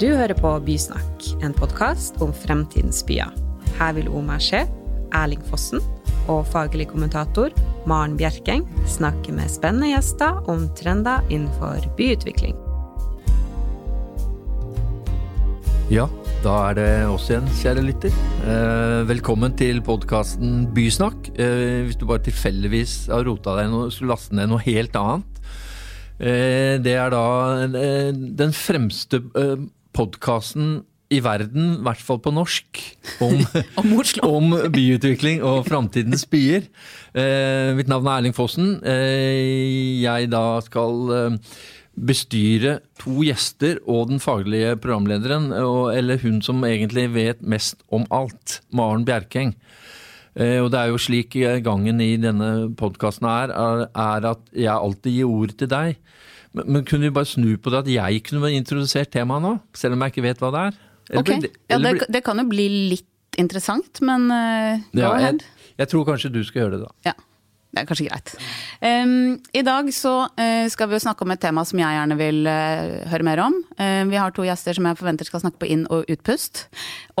Du hører på Bysnakk, en podkast om fremtidens byer. Her vil Omar Skje, Erling Fossen og faglig kommentator Maren Bjerkeng snakke med spennende gjester om trender innenfor byutvikling. Ja, da er det oss igjen, kjære lytter. Eh, velkommen til podkasten Bysnakk. Eh, hvis du bare tilfeldigvis har rota deg og skulle laste ned noe helt annet. Eh, det er da den fremste podkasten i verden, i hvert fall på norsk, om, Om om byutvikling og framtidens byer. Eh, mitt navn er Erling Fossen. Eh, jeg da skal eh, bestyre to gjester og den faglige programlederen, og, eller hun som egentlig vet mest om alt, Maren Bjerkeng. Eh, og det er jo slik gangen i denne podkasten er, er, er at jeg alltid gir ord til deg. Men, men kunne vi bare snu på det at jeg kunne introdusert temaet nå? Selv om jeg ikke vet hva det er? Eller Ok, eller, ja, det, det kan jo bli litt interessant, men uh, go Ja, ahead. jeg, jeg tror kanskje du skal gjøre det, da. Ja, det er kanskje greit. Um, I dag så uh, skal vi jo snakke om et tema som jeg gjerne vil uh, høre mer om. Vi har to gjester som jeg forventer skal snakke på inn- og utpust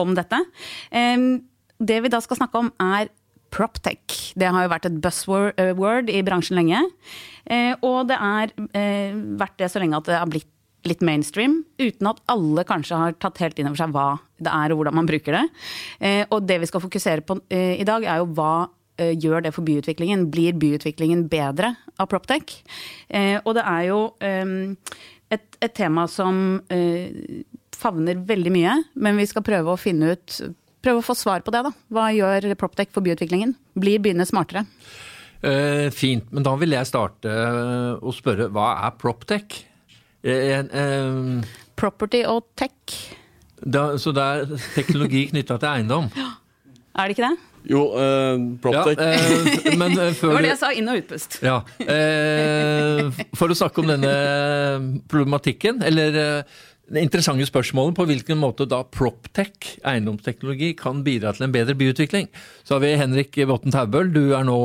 om dette. Um, det vi da skal snakke om er proptech. Det har jo vært et buzzword eh, i bransjen lenge. Eh, og det er eh, vært det så lenge at det har blitt litt mainstream, uten at alle kanskje har tatt helt inn over seg hva det er og hvordan man bruker det. Og det vi skal fokusere på i dag, er jo hva gjør det for byutviklingen? Blir byutviklingen bedre av Proptech? Og det er jo eh, et, et tema som favner veldig mye, men vi skal prøve å finne ut Prøve å få svar på det, da. Hva gjør Proptech for byutviklingen? Blir byene smartere? Eh, fint, men da vil jeg starte eh, å spørre hva er proptech? Eh, eh, Property og tech, da, så det er teknologi knytta til eiendom? er det ikke det? Jo, uh, Ja, Proptech eh, men før Det var det jeg sa, inn- og utpust. ja, eh, For å snakke om denne problematikken, eller eh, det interessante spørsmålet på hvilken måte da proptech, eiendomsteknologi, kan bidra til en bedre byutvikling. Så har vi Henrik Botten Taubøl. Du er nå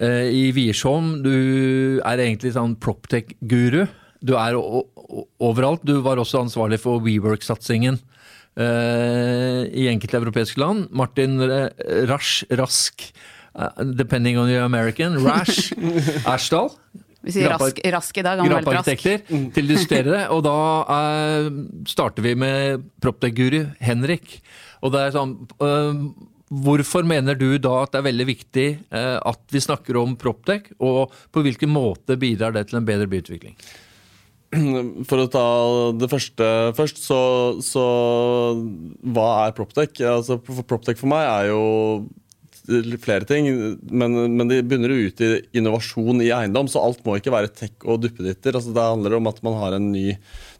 eh, i Wiersholm. Du er egentlig sånn proptech-guru. Du er overalt. Du var også ansvarlig for WeWork-satsingen eh, i enkelte europeiske land. Martin Rasch, Rask, eh, depending on your American, Rash Ashdal. Vi sier rask, rask i dag. Han var veldig rask. Til å diskutere det. Og da eh, starter vi med proptech-guru Henrik. Og det er sånn eh, Hvorfor mener du da at det er veldig viktig eh, at vi snakker om proptech, og på hvilken måte bidrar det til en bedre byutvikling? For å ta det første først, så, så hva er Proptech? Altså, for Proptech for meg er jo flere ting, men, men de bunner jo ut i innovasjon i eiendom, så alt må ikke være tech og duppeditter. Altså, det handler om at man har en ny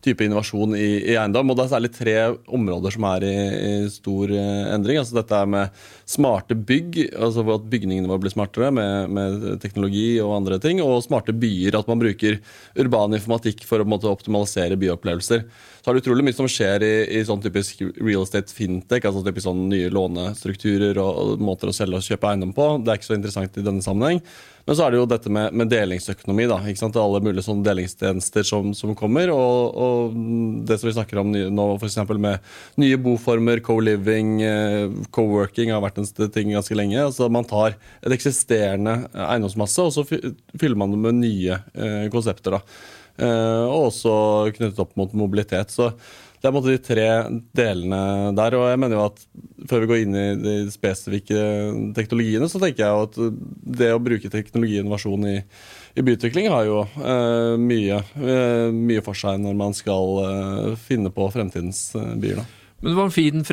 type innovasjon i, i eiendom, og det er særlig tre områder som er i, i stor eh, endring. Altså, dette er med smarte bygg, altså at bygningene våre blir smartere med, med teknologi og andre ting, og smarte byer, at man bruker urban informatikk for å måte, optimalisere byopplevelser. Så er det utrolig mye som skjer i, i sånn typisk real estate fintech, altså typisk sånn nye lånestrukturer og, og måter å selge og kjøpe eiendom på. Det er ikke så interessant i denne sammenheng. Men så er det jo dette med, med delingsøkonomi. da, ikke sant? Alle mulige sånne delingstjenester som, som kommer. Og, og det som vi snakker om nå, f.eks. med nye boformer, co-living, eh, co-working har vært en ting ganske lenge. altså Man tar et eksisterende eiendomsmasse, og så fyller man det med nye eh, konsepter. da. Eh, og også knyttet opp mot mobilitet. Så det er på en måte de tre delene der. Og jeg mener jo at før vi går inn i de spesifikke teknologiene, så tenker jeg at det å bruke teknologi og innovasjon i, i byutvikling har jo uh, mye, uh, mye for seg når man skal uh, finne på fremtidens byer. da. Men det var en fin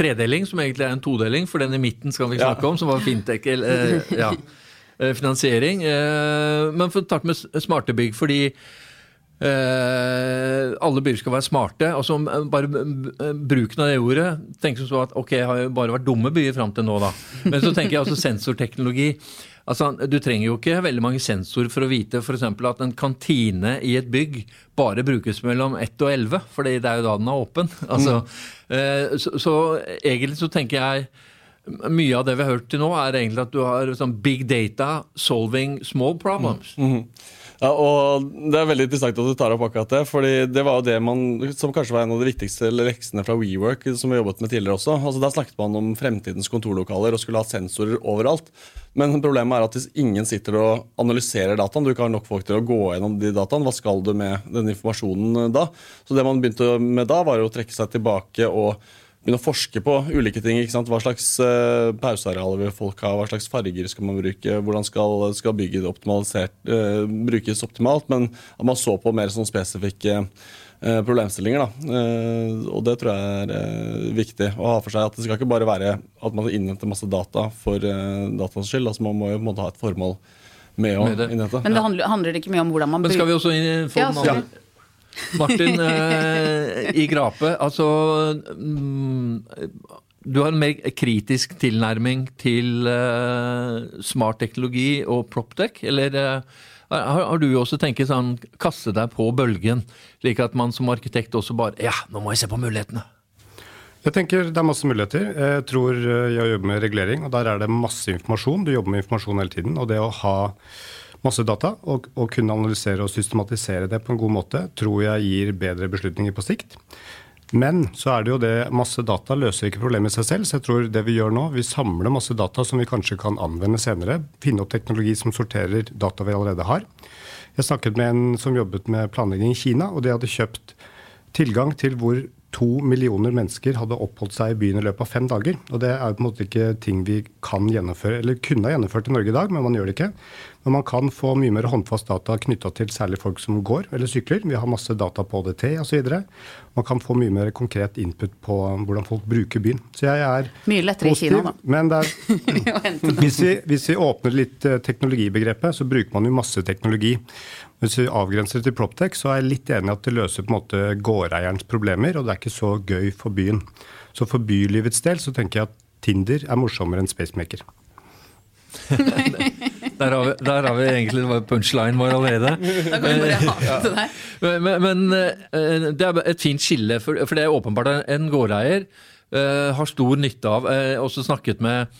tredeling, som egentlig er en todeling, for den i midten skal vi Ja. snakke om, som var fintech, eller, eh, ja, finansiering. Eh, men for å starte med smarte bygg, fordi eh, alle byer skal være smarte. altså så eh, bare b- b- Bruken av det ordet tenker så at ok, har jo bare vært dumme byer fram til nå, da. Men så tenker jeg altså sensorteknologi. Altså, Du trenger jo ikke veldig mange sensorer for å vite f.eks. at en kantine i et bygg bare brukes mellom 1 og 11, for det er jo da den er åpen. Altså, eh, så, så egentlig så tenker jeg mye av det vi har hørt til nå, er egentlig at du har sånn big data solving small problems. Ja, og Det er veldig interessant at du tar opp akkurat det. fordi det var jo det man, som kanskje var en av de viktigste leksene fra WeWork, som vi jobbet med tidligere også. Altså Der snakket man om fremtidens kontorlokaler og skulle ha sensorer overalt. Men problemet er at hvis ingen sitter og analyserer dataen, du ikke har nok folk til å gå gjennom de dataene, hva skal du med den informasjonen da? Så det man begynte med da, var å trekke seg tilbake og begynne å forske på ulike ting. ikke sant? Hva slags uh, pausearealer vil folk ha, hva slags farger skal man bruke, hvordan skal, skal bygget uh, brukes optimalt. Men at man så på mer sånn spesifikke uh, problemstillinger. da. og det tror jeg er viktig å ha for seg. at Det skal ikke bare være at man innhenter masse data for dataens skyld. altså Man må jo på en måte ha et formål med å innhente. Men det handler, handler, ikke mye om hvordan man bruker Men skal vi også få ja, Martin eh, i Grape, altså mm, Du har en mer kritisk tilnærming til eh, smart teknologi og proptech, eller eh, har, har, du også tenkt sånn kaste deg på bølgen, slik at man som arkitekt også bare Ja, nå må jeg se på mulighetene. Jeg tenker Det er masse muligheter. Jeg tror eh, jeg jobber med regulering, og der er det masse informasjon. Du jobber med informasjon hele tiden. og det å ha masse data, og, og, kunne analysere og systematisere det på en god måte, tror jeg gir bedre beslutninger på sikt. Men så er det jo det, masse data løser ikke problemet i seg selv. Så jeg tror det vi gjør nå, vi samler masse data som vi kanskje kan anvende senere. Finne opp teknologi som sorterer data vi allerede har. Jeg snakket med en som jobbet med planlegging i Kina, og de hadde kjøpt tilgang til hvor to millioner mennesker hadde oppholdt seg i byen i løpet av fem dager. Og det er på en måte ikke ting vi kan gjennomføre, eller kunne ha gjennomført i Norge i dag, men man gjør det ikke. Men man kan få mye mer håndfast data knytta til særlig folk som går eller sykler. Vi har masse data på ODT osv. Man kan få mye mer konkret input på hvordan folk bruker byen. Så jeg er Mye lettere positiv, i Kina, da. Men er, hvis, vi, hvis vi åpner litt eh, teknologibegrepet, så bruker man jo masse teknologi. Hvis vi avgrenser det til Proptech, så er jeg litt enig i at det løser på en måte gårdeierens problemer, og det er ikke så gøy for byen. Så for bylivets del så tenker jeg at Tinder er morsommere enn Spacemaker. der, har vi, der har vi egentlig punchline vår allerede. Da kan vi bare ha det der. Men, men, eh, det er et fint skille, for, for det er åpenbart en gårdeier uh, har stor nytte av. Uh, også snakket med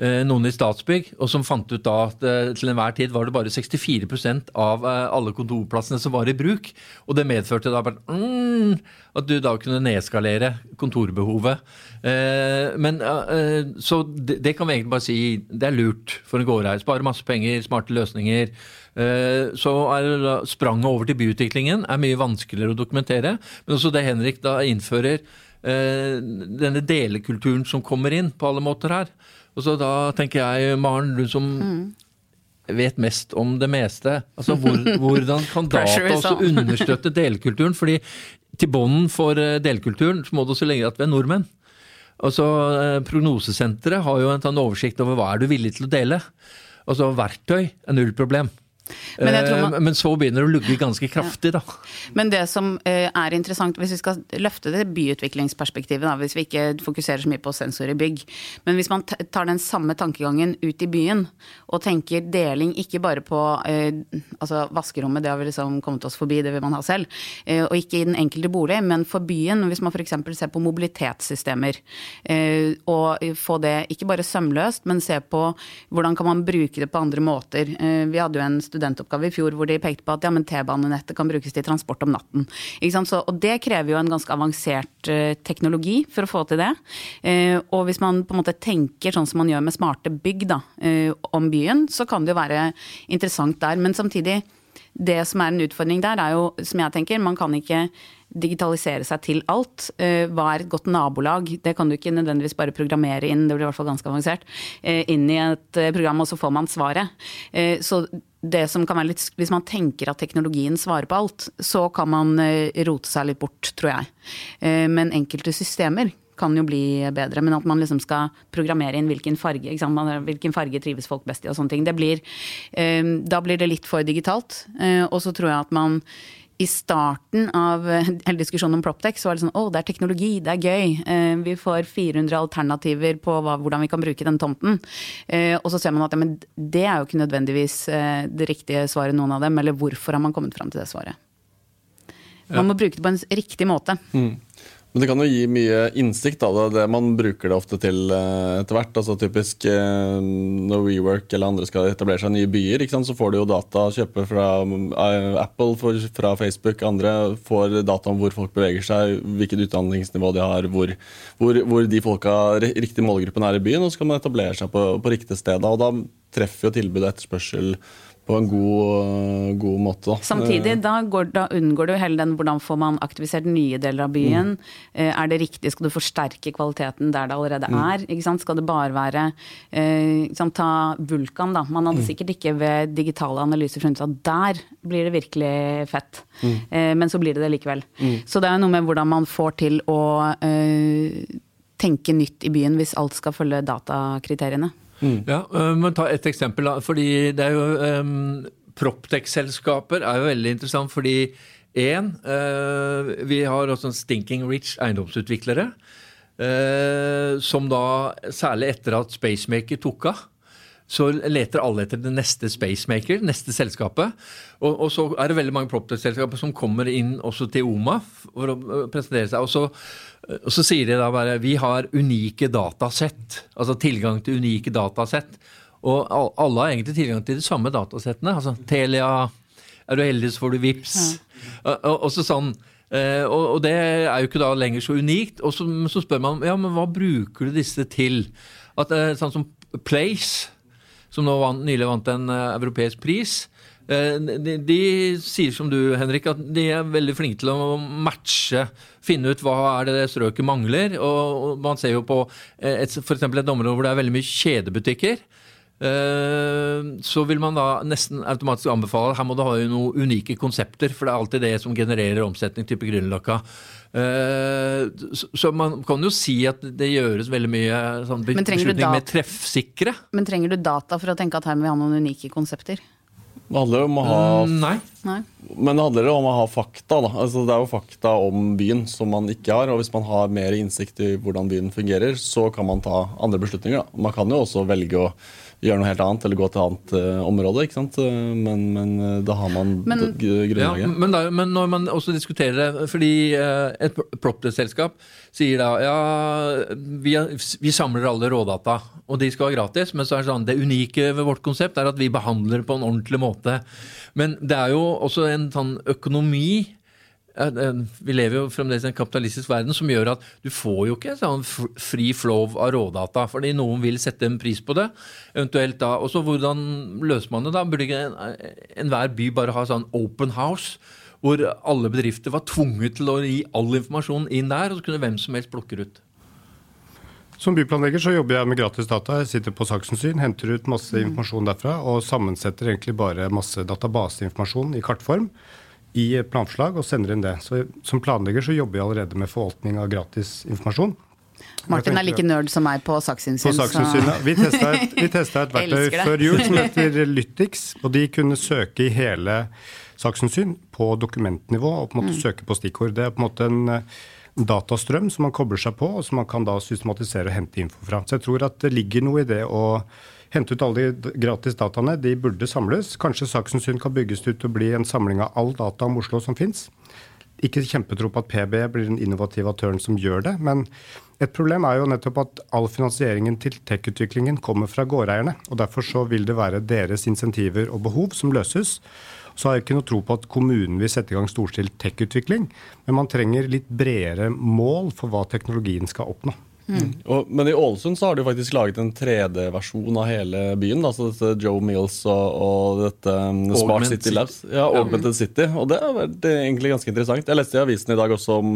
noen i Statsbygg, og som fant ut da at til enhver tid var det bare 64% av alle kontorplassene som var i bruk. Og det medførte da bare mm, at du da kunne nedskalere kontorbehovet. men Så det, kan vi egentlig bare si det er lurt for en gårdeier. Spare masse penger, smarte løsninger. Så spranget over til byutviklingen er mye vanskeligere å dokumentere. Men også det Henrik da innfører Eh, denne delekulturen som kommer inn på alle måter her. Og så da tenker jeg, Maren, du som mm. vet mest om det meste. Altså, hvor, Hvordan kan data også understøtte delkulturen? Fordi til bånden for delkulturen så må det også legge at vi er nordmenn. Altså, eh, Prognosesenteret har jo en sånn oversikt over hva er du villig til å dele. Altså, Verktøy er null problem. Men, man, men, så begynner det å lugge ganske kraftig, da. Men det som er interessant, hvis vi skal løfte det byutviklingsperspektivet, da, hvis vi ikke fokuserer så mye på sensor i bygg, men hvis man tar den samme tankegangen ut i byen og tenker deling ikke bare på altså vaskerommet, det har vi liksom kommet oss forbi, det vil man ha selv, og ikke i den enkelte bolig, men for byen, hvis man f.eks. ser på mobilitetssystemer, og få det ikke bare sømløst, men se på hvordan kan man bruke det på andre måter. Vi hadde jo en studentoppgave i fjor hvor de pekte på at ja, T-banenettet kan brukes til transport om natten. Så, og det krever jo en ganske avansert uh, teknologi for å få til det. Uh, og hvis man på en måte tenker sånn som man gjør med smarte bygg da, uh, om byen, så kan det jo være interessant der. Men samtidig, det som er en utfordring der, er jo, som jeg tenker, man kan ikke digitalisere seg til alt. Hva er et godt nabolag? Det kan du ikke nødvendigvis bare programmere inn, det blir i hvert fall ganske avansert, inn i et program, og så får man svaret. Så det som kan være litt Hvis man tenker at teknologien svarer på alt, så kan man eh, rote seg litt bort, tror jeg. Eh, men enkelte systemer kan jo bli bedre, men at man liksom skal programmere inn hvilken farge hvilken farge trives folk best i og sånne ting. Blir, eh, da blir det litt for digitalt. Og så tror jeg at man i starten av eh, hele diskusjonen om Proptech så var det sånn å, det er teknologi, det er gøy. Eh, vi får 400 alternativer på hva, hvordan vi kan bruke den tomten. Eh, og så ser man at ja, men det er jo ikke nødvendigvis det riktige svaret, noen av dem. Eller hvorfor har man kommet fram til det svaret? Man må bruke det på en riktig måte. Mm. Men det kan jo gi mye innsikt. da, Det det man bruker det ofte til eh, etter hvert. altså Typisk eh, når WeWork eller andre skal etablere seg i nye byer, så får du jo data kjøpe fra eh, Apple, fra Facebook, andre får data om hvor folk beveger seg, hvilket utdanningsnivå de har, hvor, hvor, hvor de folka, riktig målgruppen er i byen, og så kan man etablere seg på, på riktig sted. Og da treffer jo tilbud og etterspørsel på en god, god måte. Samtidig, da, går, da, unngår du hele den hvordan får man aktivisert nye deler av byen. Mm. Er det riktig, skal du forsterke kvaliteten der det allerede mm. er? Sant? Skal det bare være eh, sant, Ta Vulkan, da. Man hadde mm. sikkert ikke ved digitale analyser funnet at der blir det virkelig fett. Mm. Eh, men så blir det det likevel. Mm. Så det er jo noe med hvordan man får til å eh, tenke nytt i byen hvis alt skal følge datakriteriene. Mm. Ja, øh, men Ta et eksempel. fordi det er jo um, Proptech-selskaper er jo veldig interessant fordi én uh, øh, Vi har også en stinking rich eiendomsutviklere. Uh, som da, særlig etter at Spacemaker tok av, så leter alle etter det neste Spacemaker, neste selskapet. Og, og så er det veldig mange proptech-selskaper som kommer inn også til OMA for å presentere seg. og så og så sier de da bare vi har unike datasett. Altså tilgang til unike datasett. Og alle har egentlig tilgang til de samme datasettene. Altså Telia, er du heldig så får du VIPS. Ja. Og, og, så sånn, eh, og, det er jo ikke da lenger så unikt. Og så, så, spør man ja, men hva bruker du disse til? At eh, Sånn som Place, som nå vant, nylig vant en uh, europeisk pris. De, de, sier som du, Henrik, at de er veldig flinke til å matche finne ut hva er det strøket mangler. og Man ser jo på eh, f.eks. et område hvor det er veldig mye kjedebutikker. Eh, så vil man da nesten automatisk anbefale her må du ha noen unike konsepter, for det er alltid det som genererer omsetning, type Grünerløkka. Eh, så man kan jo si at det gjøres veldig mye sånn beslutninger mer treffsikre. Men trenger du data for å tenke at her må vi ha noen unike konsepter? Det handler om å ha mm, Nei. Nei. Men det handler om å ha fakta. Da. Altså, det er jo fakta om byen som man ikke har. Og hvis man har mer innsikt i hvordan byen fungerer, så kan man ta andre beslutninger. Da. Man kan jo også velge å gjøre noe helt annet eller gå til et annet uh, område. ikke sant? Men, men uh, da har man men, grunnlaget. Ja, men, da, men, når man også diskuterer det Fordi uh, et proptech-selskap sier da ja, vi, vi, samler alle rådata, og de skal være gratis. Men så er det sånn, det unike ved vårt konsept er at vi behandler på en ordentlig måte. Men det er jo også en sånn økonomi vi lever jo fremdeles i en kapitalistisk verden som gjør at du får jo ikke sånn fri flow av rådata, fordi noen vil sette en pris på det. eventuelt da, og så Hvordan løser man det da? Burde ikke enhver en by bare ha sånn open house? Hvor alle bedrifter var tvunget til å gi all informasjon inn der, og så kunne hvem som helst plukke ut. Som byplanlegger så jobber jeg med gratis data. Jeg sitter på saksensyn, henter ut masse informasjon derfra og sammensetter egentlig bare masse databaseinformasjon i kartform i planforslag og sender inn det. Så Som planlegger så jobber jeg allerede med forvaltning av gratis informasjon. Martin er like nerd som meg på saksinnsyn. Ja. Vi testa et, vi et verktøy før jul som heter Lytix. og De kunne søke i hele saksinnsyn på dokumentnivå og på en måte mm. søke på stikkord. Det er på en måte en datastrøm som man kobler seg på, og som man kan da systematisere og hente info fra. Så jeg tror at det ligger noe i det å hente ut alle de gratis dataene. De burde samles. Kanskje Saksensyn kan bygges ut og bli en samling av all data om Oslo som fins. Ikke kjempetro på at PB blir den innovative aktøren som gjør det. Men et problem er jo nettopp at all finansieringen til tech-utviklingen kommer fra gårdeierne. og Derfor så vil det være deres insentiver og behov som løses. Så har jeg ikke noe tro på at kommunen vil sette i gang storstilt tech-utvikling. Men man trenger litt bredere mål for hva teknologien skal oppnå. Mm. Og, men i Ålesund så har de faktisk laget en 3D-versjon av hele byen. Altså dette Joe Mills og, og dette um, Smart City Labs. Ja, Augmented City. Og det er, det er egentlig ganske interessant. Jeg leste i avisen i dag også om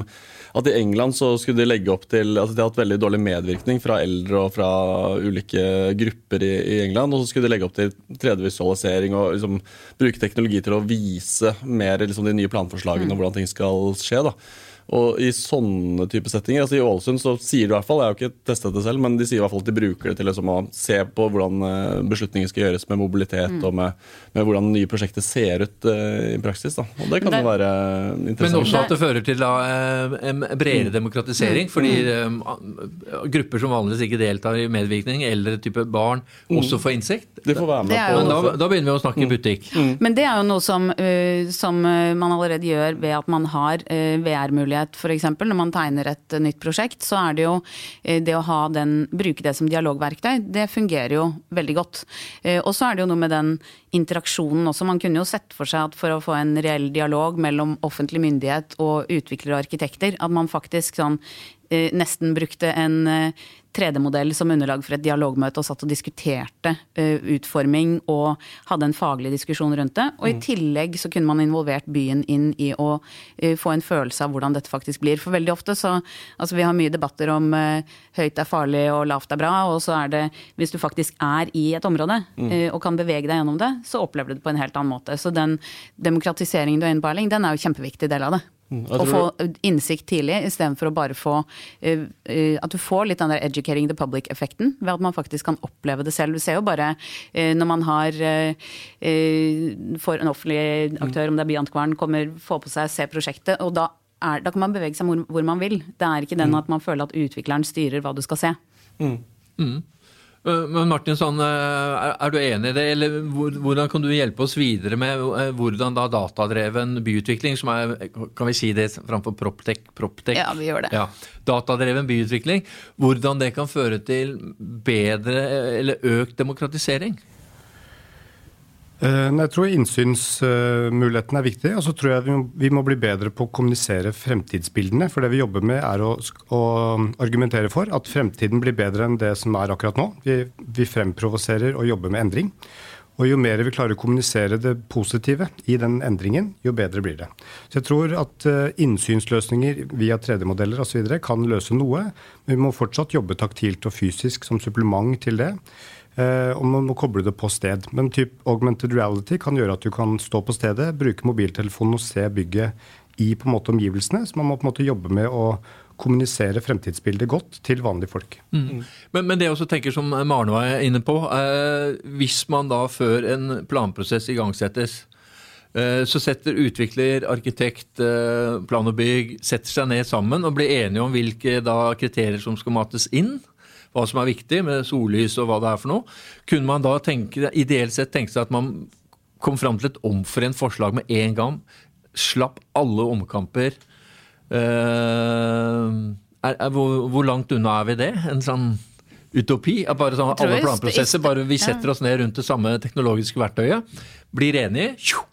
at i England så skulle de legge opp til altså De har hatt veldig dårlig medvirkning fra eldre og fra ulike grupper i, i England. Og så skulle de legge opp til 3D-visualisering og liksom bruke teknologi til å vise mer liksom, de nye planforslagene mm. og hvordan ting skal skje. da og i sånne type settinger, altså I Ålesund så sier de i hvert fall, jeg har ikke testet det selv, men de sier i hvert fall at de bruker det til liksom å se på hvordan eh, beslutninger skal gjøres med mobilitet mm. og med, med, hvordan nye prosjekter ser ut uh, i praksis. da. Og Det kan jo være interessant. Men også at det fører til da, en bredere mm. demokratisering. Mm. fordi um, grupper som vanligvis ikke deltar i medvirkning, eldre type barn, mm. også får innsikt. De får være med på Men da, da, begynner vi å snakke mm. butikk. Men det er jo noe som, uh, som man allerede gjør ved at man har uh, VR-muligheter mulighet, f.eks. når man tegner et nytt prosjekt, så er det jo det å ha den, bruke det som dialogverktøy, det fungerer jo veldig godt. Og så er det jo noe med den interaksjonen også. Man kunne jo sett for seg at for å få en reell dialog mellom offentlig myndighet og utviklere og arkitekter, at man faktisk sånn nesten brukte en 3D-modell som underlag for et dialogmøte og satt og diskuterte uh, utforming og hadde en faglig diskusjon rundt det. Og i mm. tillegg så kunne man involvert byen inn i å uh, få en følelse av hvordan dette faktisk blir. For veldig ofte så Altså vi har mye debatter om uh, høyt er farlig og lavt er bra, og så er det hvis du faktisk er i et område mm. og kan bevege deg gjennom det, så opplever du det på en helt annen måte. Så den demokratiseringen du er inne på, Erling, den er jo kjempeviktig del av det. Mm, å få innsikt tidlig, istedenfor å bare få At du får litt den der 'educating the public'-effekten, ved at man faktisk kan oppleve det selv. Du ser jo bare uh, når man har For en offentlig aktør, om det er Byantikvaren, kommer, får på seg, ser prosjektet, og da, er, da kan man bevege seg hvor, hvor, man vil. Det er ikke den mm. at man føler at utvikleren styrer hva du skal se. Mm. Mm. Eh, men Martin, sånn, eh, er du enig i det, eller hvordan kan du hjelpe oss videre med eh, hvordan da datadreven byutvikling, som er kan vi si det framfor Proptech, Proptech Ja, vi gjør det. Ja, datadreven byutvikling, hvordan det kan føre til bedre eller økt demokratisering? Eh, jeg tror innsynsmuligheten er viktig. Og så tror jeg vi må bli bedre på å kommunisere fremtidsbildene. For det vi jobber med, er å, å argumentere for at fremtiden blir bedre enn det som er akkurat nå. Vi, vi fremprovoserer og jobber med endring. Og jo mer vi klarer å kommunisere det positive i den endringen, jo bedre blir det. Så jeg tror at eh, innsynsløsninger via 3D-modeller osv. kan løse noe, men vi må fortsatt jobbe taktilt og fysisk som supplement til det. Eh, og man må koble det på sted. Men typ augmented reality kan gjøre at du kan stå på stedet, bruke mobiltelefonen og se bygget i på en måte omgivelsene. Så man må på en måte jobbe med å kommunisere fremtidsbildet godt til vanlige folk. Mm. Men, men, det jeg også tenker som Maren var inne på, eh, hvis man da før en planprosess igangsettes, eh, så setter utvikler, arkitekt, eh, plan og bygg setter seg ned sammen og blir enige om hvilke da, kriterier som skal mates inn hva som er viktig med sollys og hva det er for noe, kunne man da tenke, ideelt sett tenke seg at man kom fram til et omforent forslag med en gang, slapp alle omkamper. Uh, er, er, hvor, hvor, langt unna er vi det? En sånn utopi? Bare sånn, alle planprosesser, bare vi setter oss ned rundt det samme teknologiske verktøyet, blir enige, tjo,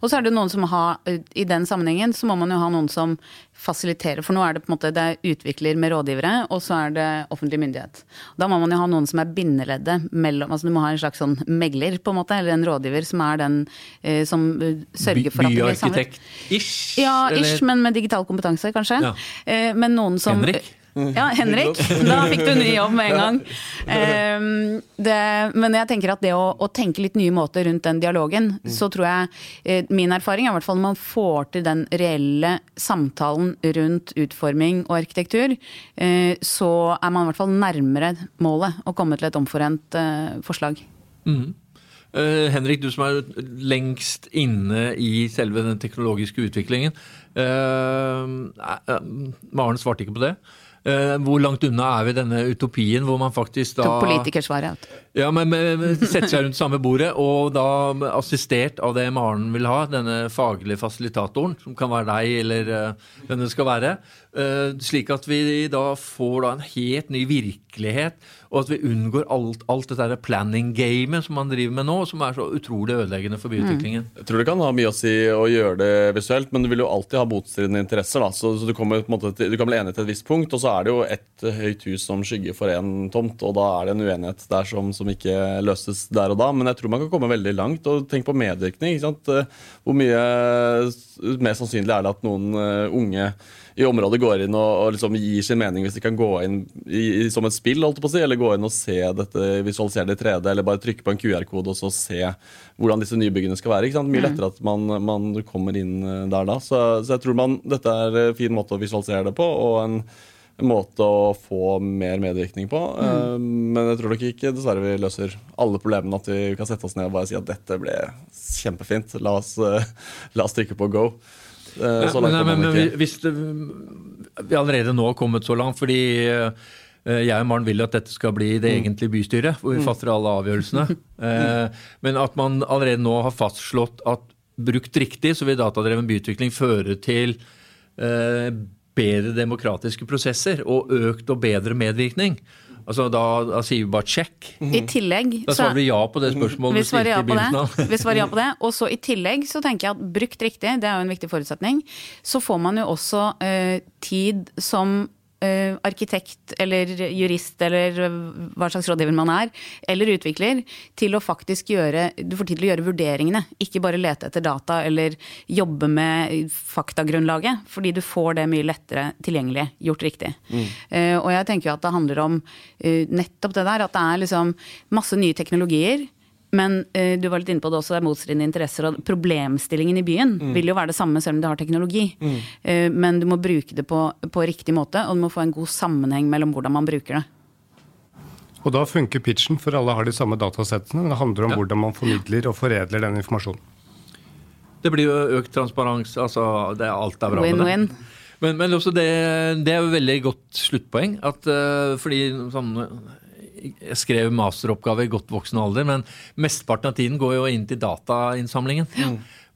og så er det noen som har, I den sammenhengen så må man jo ha noen som fasiliterer. For nå er det på en måte det er utvikler med rådgivere, og så er det offentlig myndighet. Da må man jo ha noen som er bindeleddet mellom altså Du må ha en slags sånn megler, på en måte, eller en rådgiver som er den eh, som eh, sørger for at det blir samlet. Byarkitekt-ish? Ja, ish, men med digital kompetanse, kanskje. Ja. Eh, men noen som Henrik? Ja, Henrik. Da fikk du ny jobb med en gang. Um, det, men jeg tenker at det å, å, tenke litt nye måter rundt den dialogen, mm. så tror jeg eh, Min erfaring er i hvert fall når man får til den reelle samtalen rundt utforming og arkitektur, eh, så er man i hvert fall nærmere målet å komme til et omforent eh, forslag. Mm. Uh, Henrik, du som er lengst inne i selve den teknologiske utviklingen. Uh, Maren svarte ikke på det. Eh, hvor langt unna er vi denne utopien hvor man faktisk da Tok politikersvaret. Ja, men, men setter seg rundt samme bordet, og da assistert av det Maren vil ha, denne faglige fasilitatoren, som kan være deg eller uh, hvem det skal være. Uh, slik at vi da får da en helt ny virkelighet, og at vi unngår alt, alt dette planning-gamet som man driver med nå, som er så utrolig ødeleggende for byutviklingen. Mm. Jeg tror det kan ha mye å si å gjøre det visuelt, men du vil jo alltid ha motstridende interesser. Da. Så, så du, kommer, måte, du kan bli enig til et visst punkt, og så er det jo et høyt hus som skygger for en tomt, og da er det en uenighet der som, som ikke løses der og da. Men jeg tror man kan komme veldig langt. Og tenk på medvirkning. Hvor mye mer sannsynlig er det at noen eh, unge i området går inn og, og liksom gir sin mening hvis de kan gå inn i, i, som et spill, si, eller gå inn og se dette, visualisere det i 3D, eller bare trykke på en QR-kode og så se hvordan disse nybyggene skal være. Mye mm. lettere at man, man kommer inn eh, der da. Så, så, jeg tror man, dette er en fin måte å visualisere det på. og en måte å få mer medvirkning på. Mm. Uh, men jeg tror nok ikke dessverre vi løser alle problemene. At vi kan sette oss ned og bare si at dette ble kjempefint. La oss, uh, la oss trykke på go. Nei, nei, men, men, hvis det, vi allerede nå har kommet så langt, fordi jeg og Maren vil at dette skal bli det mm. egentlige bystyret, hvor vi mm. fatter alle avgjørelsene. men at man allerede nå har fastslått at brukt riktig, så vil datadreven byutvikling føre til bedre demokratiske prosesser og økt og bedre medvirkning. Altså Da, da sier vi bare check. I tillegg Da svarer vi ja på det spørsmålet Vi du svarer stilte ja i på begynnelsen det. av. Vi svarer ja på det. Og så i tillegg så tenker jeg at brukt riktig, det er jo en viktig forutsetning, så får man jo også eh, tid som arkitekt eller jurist eller hva slags rådgiver man er, eller utvikler, til å faktisk gjøre Du får tid til å gjøre vurderingene, ikke bare lete etter data eller jobbe med faktagrunnlaget, fordi du får det mye lettere tilgjengelig, gjort riktig. Eh, og jeg tenker jo at det handler om eh, nettopp det der, at det er liksom masse nye teknologier. Men uh, du var litt inne på det også, det er motstridende interesser. Og problemstillingen i byen vil jo være det samme selv om du har teknologi. Eh, men du må bruke det på, på riktig måte, og du må få en god sammenheng mellom hvordan man bruker det. Og da funker pitchen, for alle har de samme datasettene. Men det handler om Ja. hvordan man formidler og foredler den informasjonen. Det blir jo økt transparens. altså det, Alt er bra med det. Win-win. Men, men også det, det er jo veldig godt sluttpoeng. At, uh, fordi sånn, Jeg skrev masteroppgave i godt voksen alder, men mesteparten av tiden går jo inn til datainnsamlingen.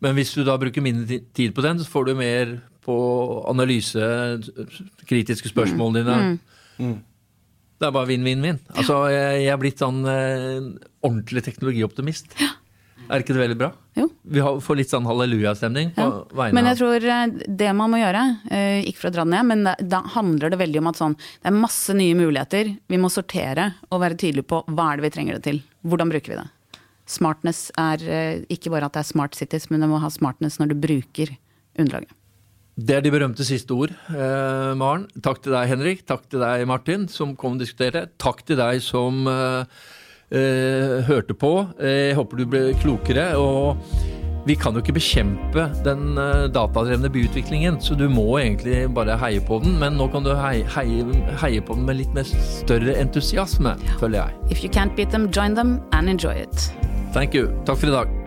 Men hvis du da bruker mindre tid på den, så får du mer på analyse, kritiske spørsmålene dine. Det er bare vinn-vinn-vinn. Altså, jeg, jeg er blitt sånn eh, ordentlig teknologioptimist. Er ikke det veldig bra? Jo. Vi får litt sånn hallelujastemning på Ja. vegne Men jeg tror eh, det man må gjøre, eh, ikke for å dra ned, men da- handler det veldig om at sånn, det er masse nye muligheter. Vi må sortere og være tydelige på hva er det vi trenger det til. Hvordan bruker vi det. Smartness er eh, ikke bare at det er smart cities, men det må ha smartness når du bruker underlaget. Det er de berømte siste ord, eh, Maren. Takk til deg, Henrik. Takk til deg, Martin, som kom og diskuterte. Takk til deg som eh, hørte på. Eh, Jeg håper du ble klokere. Og vi kan jo ikke bekjempe den eh, datadrevne byutviklingen, så du må egentlig bare heie på den. Men nå kan du heie, heie, heie på den med litt mer større entusiasme, føler jeg. If you can't beat them, join them and enjoy it. Thank you. Takk for i dag.